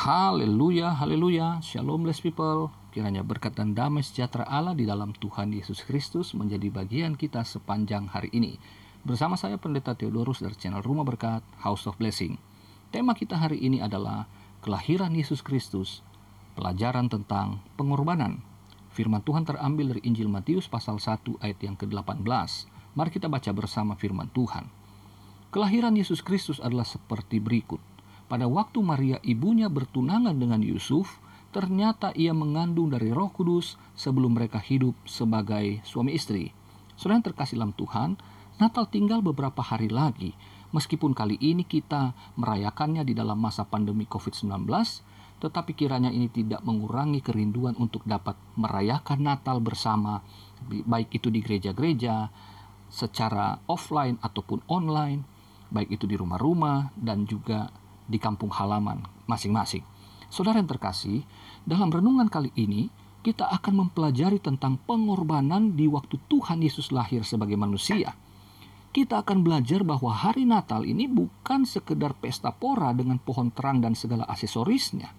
Haleluya, haleluya, shalom blessed people. Kiranya berkat dan damai sejahtera Allah di dalam Tuhan Yesus Kristus menjadi bagian kita sepanjang hari ini. Bersama saya Pendeta Theodorus dari channel Rumah Berkat, House of Blessing. Tema kita hari ini adalah kelahiran Yesus Kristus, pelajaran tentang pengorbanan. Firman Tuhan terambil dari Injil Matius pasal 1 ayat yang ke-18. Mari kita baca bersama firman Tuhan. Kelahiran Yesus Kristus adalah seperti berikut. Pada waktu Maria ibunya bertunangan dengan Yusuf, ternyata ia mengandung dari Roh Kudus sebelum mereka hidup sebagai suami istri. Saudara yang terkasih dalam Tuhan, Natal tinggal beberapa hari lagi. Meskipun kali ini kita merayakannya di dalam masa pandemi COVID-19, tetapi kiranya ini tidak mengurangi kerinduan untuk dapat merayakan Natal bersama, baik itu di gereja-gereja, secara offline ataupun online, baik itu di rumah-rumah dan juga di kampung halaman masing-masing. Saudara yang terkasih, dalam renungan kali ini kita akan mempelajari tentang pengorbanan di waktu Tuhan Yesus lahir sebagai manusia. Kita akan belajar bahwa hari Natal ini bukan sekedar pesta pora dengan pohon terang dan segala aksesorisnya.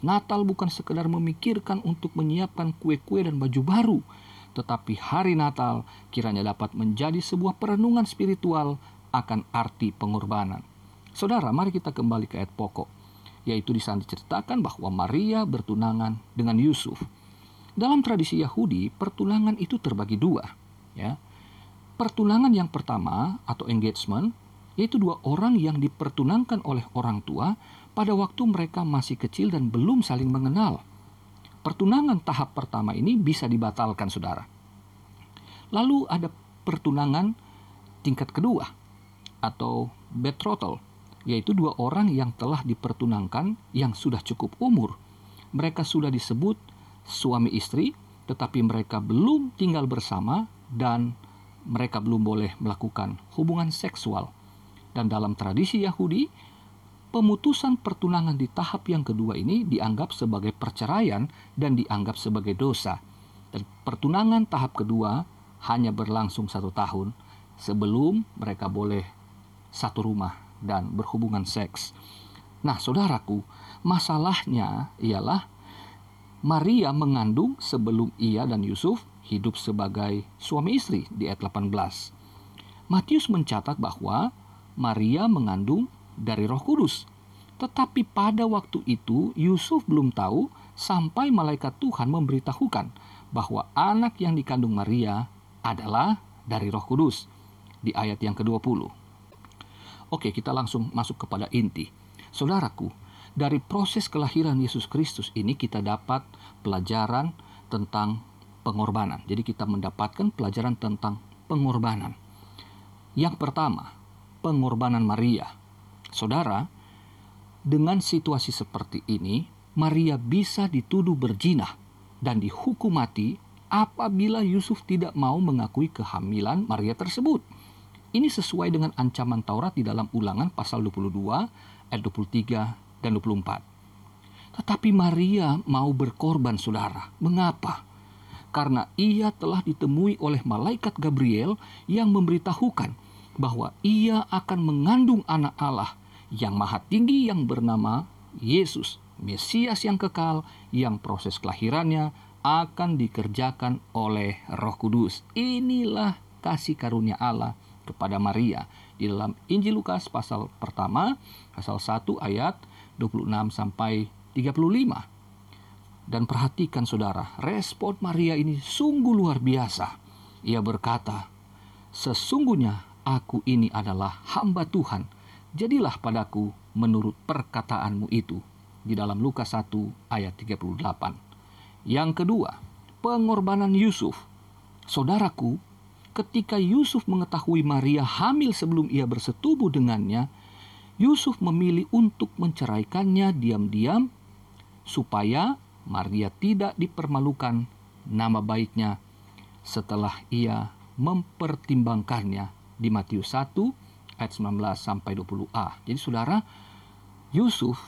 Natal bukan sekedar memikirkan untuk menyiapkan kue-kue dan baju baru, tetapi hari Natal kiranya dapat menjadi sebuah perenungan spiritual akan arti pengorbanan. Saudara, mari kita kembali ke ayat pokok, yaitu di sana diceritakan bahwa Maria bertunangan dengan Yusuf. Dalam tradisi Yahudi, pertunangan itu terbagi dua. Ya. Pertunangan yang pertama atau engagement, yaitu dua orang yang dipertunangkan oleh orang tua pada waktu mereka masih kecil dan belum saling mengenal. Pertunangan tahap pertama ini bisa dibatalkan, saudara. Lalu ada pertunangan tingkat kedua atau betrothal yaitu dua orang yang telah dipertunangkan yang sudah cukup umur. Mereka sudah disebut suami istri, tetapi mereka belum tinggal bersama dan mereka belum boleh melakukan hubungan seksual. Dan dalam tradisi Yahudi, pemutusan pertunangan di tahap yang kedua ini dianggap sebagai perceraian dan dianggap sebagai dosa. Dan pertunangan tahap kedua hanya berlangsung satu tahun sebelum mereka boleh satu rumah dan berhubungan seks. Nah, saudaraku, masalahnya ialah Maria mengandung sebelum ia dan Yusuf hidup sebagai suami istri di ayat 18. Matius mencatat bahwa Maria mengandung dari Roh Kudus. Tetapi pada waktu itu Yusuf belum tahu sampai malaikat Tuhan memberitahukan bahwa anak yang dikandung Maria adalah dari Roh Kudus di ayat yang ke-20. Oke, kita langsung masuk kepada inti. Saudaraku, dari proses kelahiran Yesus Kristus ini kita dapat pelajaran tentang pengorbanan. Jadi kita mendapatkan pelajaran tentang pengorbanan. Yang pertama, pengorbanan Maria. Saudara, dengan situasi seperti ini, Maria bisa dituduh berjinah dan dihukum mati apabila Yusuf tidak mau mengakui kehamilan Maria tersebut. Ini sesuai dengan ancaman Taurat di dalam ulangan pasal 22 ayat 23 dan 24. Tetapi Maria mau berkorban saudara. Mengapa? Karena ia telah ditemui oleh malaikat Gabriel yang memberitahukan bahwa ia akan mengandung anak Allah yang maha tinggi yang bernama Yesus, Mesias yang kekal yang proses kelahirannya akan dikerjakan oleh Roh Kudus. Inilah kasih karunia Allah kepada Maria di dalam Injil Lukas pasal pertama pasal 1 ayat 26 sampai 35. Dan perhatikan saudara, respon Maria ini sungguh luar biasa. Ia berkata, "Sesungguhnya aku ini adalah hamba Tuhan. Jadilah padaku menurut perkataanmu itu." Di dalam Lukas 1 ayat 38. Yang kedua, pengorbanan Yusuf. Saudaraku, ketika Yusuf mengetahui Maria hamil sebelum ia bersetubuh dengannya, Yusuf memilih untuk menceraikannya diam-diam supaya Maria tidak dipermalukan nama baiknya setelah ia mempertimbangkannya di Matius 1 ayat 19 sampai 20a. Jadi saudara, Yusuf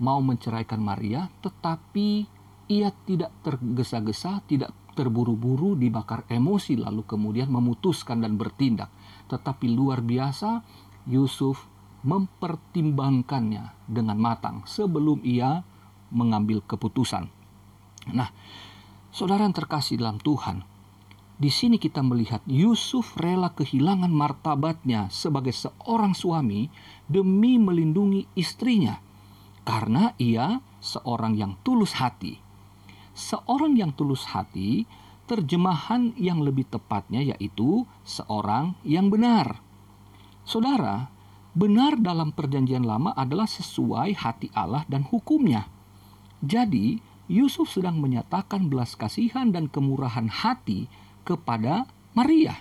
mau menceraikan Maria tetapi ia tidak tergesa-gesa, tidak terburu-buru, dibakar emosi, lalu kemudian memutuskan dan bertindak. Tetapi luar biasa, Yusuf mempertimbangkannya dengan matang sebelum ia mengambil keputusan. Nah, saudara yang terkasih dalam Tuhan, di sini kita melihat Yusuf rela kehilangan martabatnya sebagai seorang suami demi melindungi istrinya, karena ia seorang yang tulus hati. Seorang yang tulus hati, terjemahan yang lebih tepatnya yaitu seorang yang benar. Saudara, benar dalam Perjanjian Lama adalah sesuai hati Allah dan hukumnya. Jadi, Yusuf sedang menyatakan belas kasihan dan kemurahan hati kepada Maria.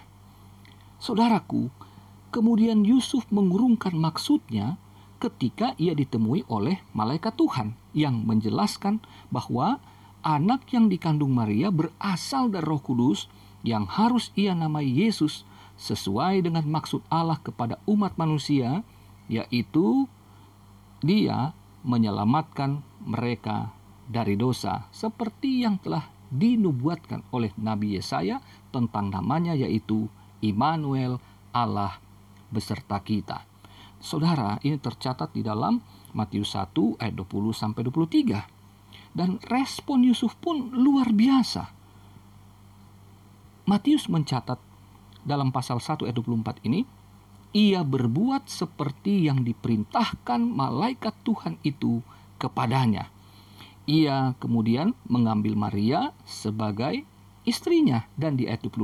Saudaraku, kemudian Yusuf mengurungkan maksudnya ketika ia ditemui oleh malaikat Tuhan yang menjelaskan bahwa anak yang dikandung Maria berasal dari Roh Kudus yang harus ia namai Yesus sesuai dengan maksud Allah kepada umat manusia, yaitu Dia menyelamatkan mereka dari dosa, seperti yang telah dinubuatkan oleh Nabi Yesaya tentang namanya yaitu Immanuel Allah beserta kita. Saudara, ini tercatat di dalam Matius 1 ayat 20 sampai 23. Dan respon Yusuf pun luar biasa. Matius mencatat dalam pasal 1 ayat 24 ini, ia berbuat seperti yang diperintahkan malaikat Tuhan itu kepadanya ia kemudian mengambil Maria sebagai istrinya dan di ayat 25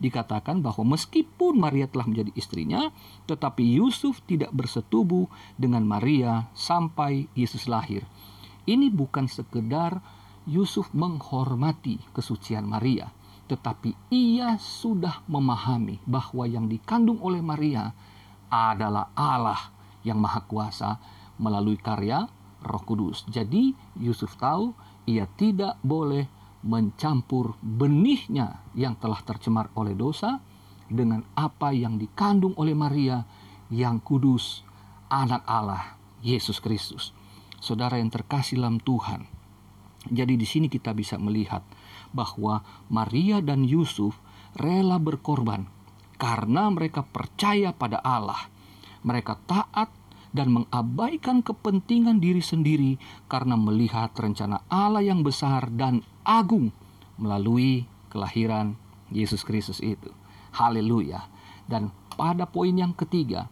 dikatakan bahwa meskipun Maria telah menjadi istrinya tetapi Yusuf tidak bersetubuh dengan Maria sampai Yesus lahir. Ini bukan sekedar Yusuf menghormati kesucian Maria, tetapi ia sudah memahami bahwa yang dikandung oleh Maria adalah Allah yang Maha Kuasa melalui karya Roh Kudus. Jadi Yusuf tahu ia tidak boleh mencampur benihnya yang telah tercemar oleh dosa dengan apa yang dikandung oleh Maria yang kudus, anak Allah, Yesus Kristus. Saudara yang terkasih dalam Tuhan. Jadi di sini kita bisa melihat bahwa Maria dan Yusuf rela berkorban karena mereka percaya pada Allah. Mereka taat dan mengabaikan kepentingan diri sendiri karena melihat rencana Allah yang besar dan agung melalui kelahiran Yesus Kristus itu. Haleluya. Dan pada poin yang ketiga,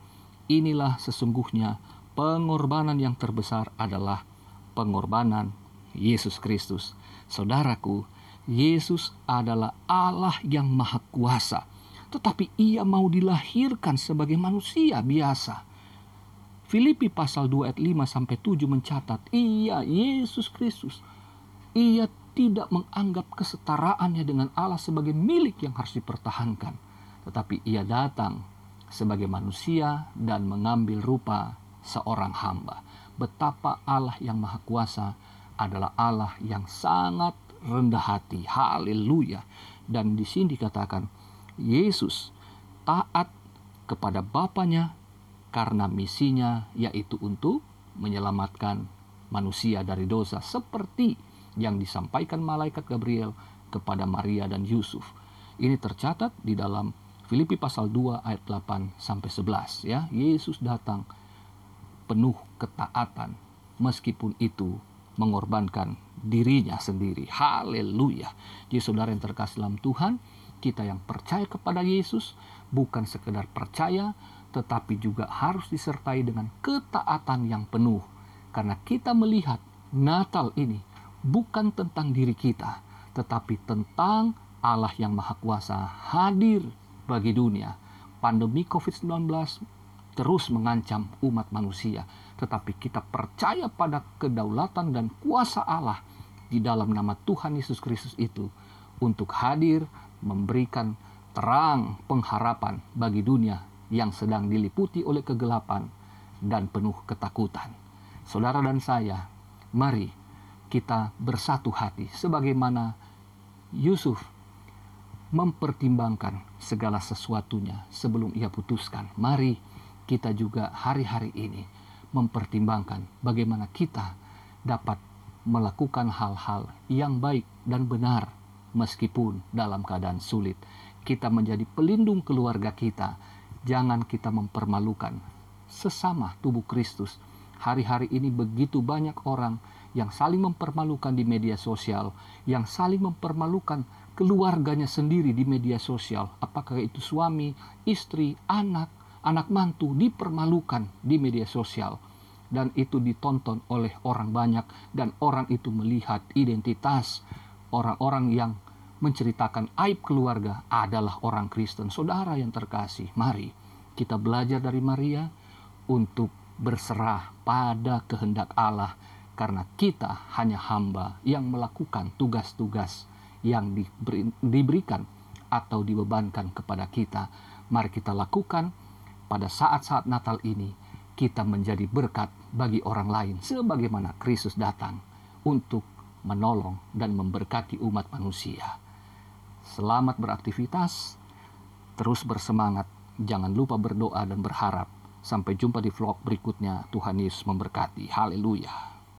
inilah sesungguhnya pengorbanan yang terbesar adalah pengorbanan Yesus Kristus. Saudaraku, Yesus adalah Allah yang maha kuasa, tetapi ia mau dilahirkan sebagai manusia biasa Filipi pasal 2 ayat 5 sampai 7 mencatat, iya Yesus Kristus, ia tidak menganggap kesetaraannya dengan Allah sebagai milik yang harus dipertahankan, tetapi ia datang sebagai manusia dan mengambil rupa seorang hamba. Betapa Allah yang Maha Kuasa adalah Allah yang sangat rendah hati. Haleluya. Dan di sini dikatakan Yesus taat kepada Bapaknya karena misinya yaitu untuk menyelamatkan manusia dari dosa seperti yang disampaikan malaikat Gabriel kepada Maria dan Yusuf. Ini tercatat di dalam Filipi pasal 2 ayat 8 sampai 11 ya. Yesus datang penuh ketaatan meskipun itu mengorbankan dirinya sendiri. Haleluya. Jadi saudara yang terkasih dalam Tuhan, kita yang percaya kepada Yesus bukan sekedar percaya tetapi juga harus disertai dengan ketaatan yang penuh, karena kita melihat Natal ini bukan tentang diri kita, tetapi tentang Allah yang Maha Kuasa hadir bagi dunia. Pandemi COVID-19 terus mengancam umat manusia, tetapi kita percaya pada kedaulatan dan kuasa Allah di dalam nama Tuhan Yesus Kristus itu untuk hadir memberikan terang pengharapan bagi dunia yang sedang diliputi oleh kegelapan dan penuh ketakutan. Saudara dan saya, mari kita bersatu hati sebagaimana Yusuf mempertimbangkan segala sesuatunya sebelum ia putuskan. Mari kita juga hari-hari ini mempertimbangkan bagaimana kita dapat melakukan hal-hal yang baik dan benar meskipun dalam keadaan sulit. Kita menjadi pelindung keluarga kita Jangan kita mempermalukan sesama tubuh Kristus. Hari-hari ini begitu banyak orang yang saling mempermalukan di media sosial, yang saling mempermalukan keluarganya sendiri di media sosial. Apakah itu suami, istri, anak, anak mantu dipermalukan di media sosial. Dan itu ditonton oleh orang banyak dan orang itu melihat identitas orang-orang yang menceritakan aib keluarga adalah orang Kristen. Saudara yang terkasih, mari kita belajar dari Maria untuk berserah pada kehendak Allah karena kita hanya hamba yang melakukan tugas-tugas yang diberi, diberikan atau dibebankan kepada kita. Mari kita lakukan pada saat-saat Natal ini kita menjadi berkat bagi orang lain sebagaimana Kristus datang untuk menolong dan memberkati umat manusia. Selamat beraktivitas, terus bersemangat, jangan lupa berdoa dan berharap Sampai jumpa di vlog berikutnya. Tuhan Yesus memberkati. Haleluya.